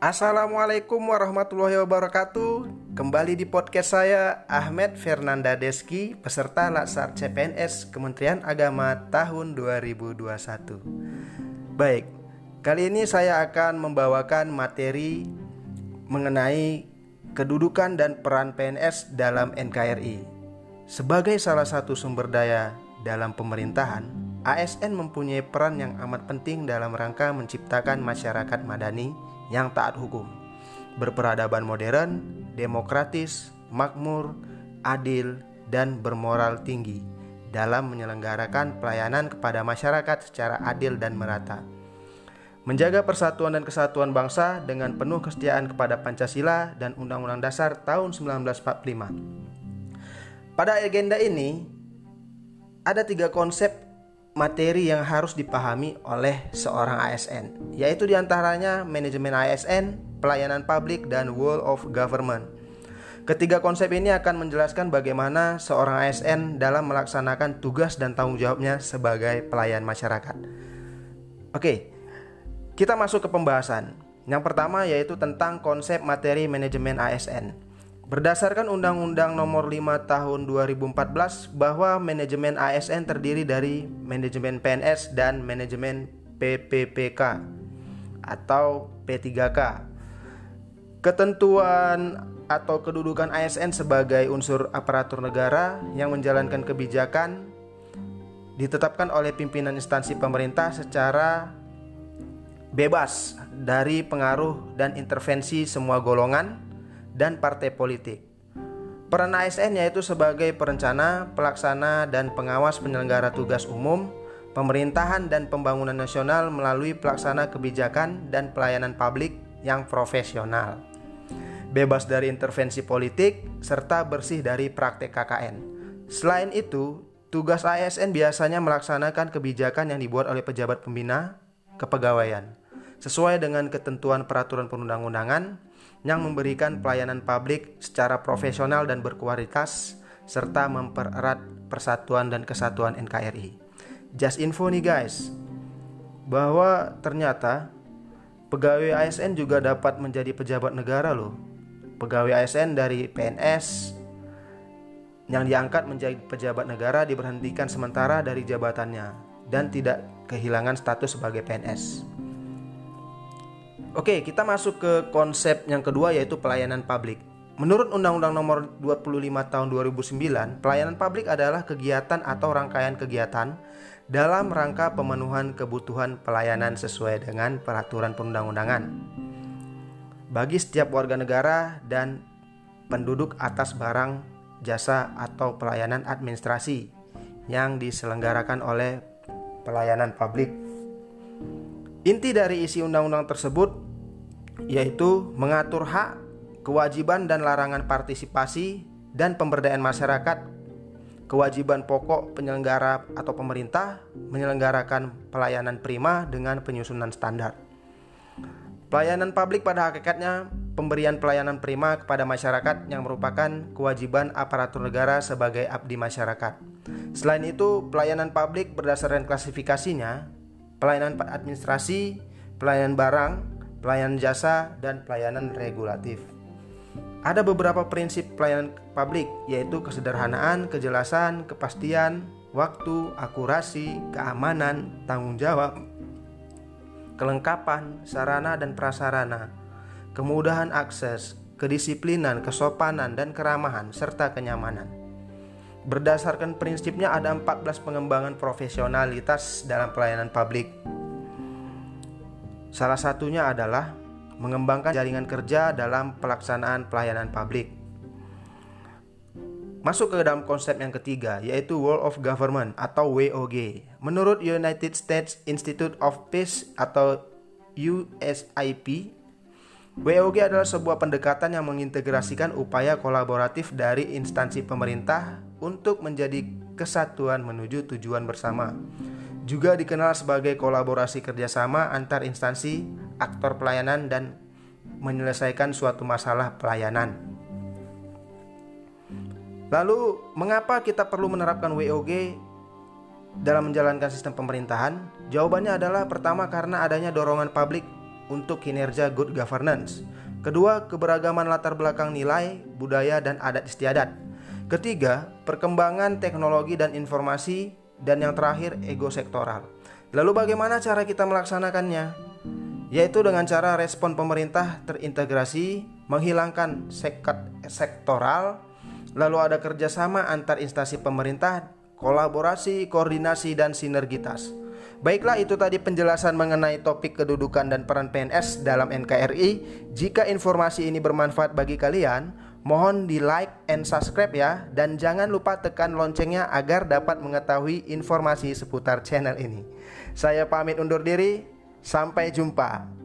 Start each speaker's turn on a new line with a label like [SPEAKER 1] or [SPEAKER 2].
[SPEAKER 1] Assalamualaikum warahmatullahi wabarakatuh. Kembali di podcast saya Ahmed Fernanda Deski Peserta Laksar CPNS Kementerian Agama tahun 2021 Baik, kali ini saya akan membawakan materi Mengenai kedudukan dan peran PNS dalam NKRI Sebagai salah satu sumber daya dalam pemerintahan ASN mempunyai peran yang amat penting dalam rangka menciptakan masyarakat madani yang taat hukum, berperadaban modern, demokratis, makmur, adil, dan bermoral tinggi dalam menyelenggarakan pelayanan kepada masyarakat secara adil dan merata. Menjaga persatuan dan kesatuan bangsa dengan penuh kesetiaan kepada Pancasila dan Undang-Undang Dasar tahun 1945. Pada agenda ini, ada tiga konsep materi yang harus dipahami oleh seorang ASN, yaitu di antaranya manajemen ASN, pelayanan publik, dan world of government. Ketiga konsep ini akan menjelaskan bagaimana seorang ASN dalam melaksanakan tugas dan tanggung jawabnya sebagai pelayan masyarakat. Oke, kita masuk ke pembahasan. Yang pertama yaitu tentang konsep materi manajemen ASN. Berdasarkan Undang-Undang Nomor 5 Tahun 2014 bahwa manajemen ASN terdiri dari manajemen PNS dan manajemen PPPK atau P3K. Ketentuan atau kedudukan ASN sebagai unsur aparatur negara yang menjalankan kebijakan ditetapkan oleh pimpinan instansi pemerintah secara bebas dari pengaruh dan intervensi semua golongan dan partai politik. Peran ASN yaitu sebagai perencana, pelaksana, dan pengawas penyelenggara tugas umum, pemerintahan dan pembangunan nasional melalui pelaksana kebijakan dan pelayanan publik yang profesional. Bebas dari intervensi politik, serta bersih dari praktek KKN. Selain itu, tugas ASN biasanya melaksanakan kebijakan yang dibuat oleh pejabat pembina kepegawaian, sesuai dengan ketentuan peraturan perundang-undangan, yang memberikan pelayanan publik secara profesional dan berkualitas serta mempererat persatuan dan kesatuan NKRI. Just info nih guys, bahwa ternyata pegawai ASN juga dapat menjadi pejabat negara loh. Pegawai ASN dari PNS yang diangkat menjadi pejabat negara diberhentikan sementara dari jabatannya dan tidak kehilangan status sebagai PNS. Oke, kita masuk ke konsep yang kedua yaitu pelayanan publik. Menurut Undang-Undang Nomor 25 Tahun 2009, pelayanan publik adalah kegiatan atau rangkaian kegiatan dalam rangka pemenuhan kebutuhan pelayanan sesuai dengan peraturan perundang-undangan bagi setiap warga negara dan penduduk atas barang, jasa atau pelayanan administrasi yang diselenggarakan oleh pelayanan publik Inti dari isi undang-undang tersebut yaitu mengatur hak, kewajiban dan larangan partisipasi dan pemberdayaan masyarakat, kewajiban pokok penyelenggara atau pemerintah menyelenggarakan pelayanan prima dengan penyusunan standar. Pelayanan publik pada hakikatnya pemberian pelayanan prima kepada masyarakat yang merupakan kewajiban aparatur negara sebagai abdi masyarakat. Selain itu, pelayanan publik berdasarkan klasifikasinya pelayanan administrasi, pelayanan barang, pelayanan jasa, dan pelayanan regulatif. Ada beberapa prinsip pelayanan publik, yaitu kesederhanaan, kejelasan, kepastian, waktu, akurasi, keamanan, tanggung jawab, kelengkapan, sarana dan prasarana, kemudahan akses, kedisiplinan, kesopanan, dan keramahan, serta kenyamanan. Berdasarkan prinsipnya ada 14 pengembangan profesionalitas dalam pelayanan publik. Salah satunya adalah mengembangkan jaringan kerja dalam pelaksanaan pelayanan publik. Masuk ke dalam konsep yang ketiga, yaitu World of Government atau WOG. Menurut United States Institute of Peace atau USIP, WOG adalah sebuah pendekatan yang mengintegrasikan upaya kolaboratif dari instansi pemerintah, untuk menjadi kesatuan menuju tujuan bersama. Juga dikenal sebagai kolaborasi kerjasama antar instansi, aktor pelayanan, dan menyelesaikan suatu masalah pelayanan. Lalu, mengapa kita perlu menerapkan WOG dalam menjalankan sistem pemerintahan? Jawabannya adalah pertama karena adanya dorongan publik untuk kinerja good governance. Kedua, keberagaman latar belakang nilai, budaya, dan adat istiadat. Ketiga, perkembangan teknologi dan informasi. Dan yang terakhir, ego sektoral. Lalu bagaimana cara kita melaksanakannya? Yaitu dengan cara respon pemerintah terintegrasi, menghilangkan sekat sektoral, lalu ada kerjasama antar instansi pemerintah, kolaborasi, koordinasi, dan sinergitas. Baiklah itu tadi penjelasan mengenai topik kedudukan dan peran PNS dalam NKRI. Jika informasi ini bermanfaat bagi kalian, mohon di like and subscribe ya dan jangan lupa tekan loncengnya agar dapat mengetahui informasi seputar channel ini. Saya pamit undur diri, sampai jumpa.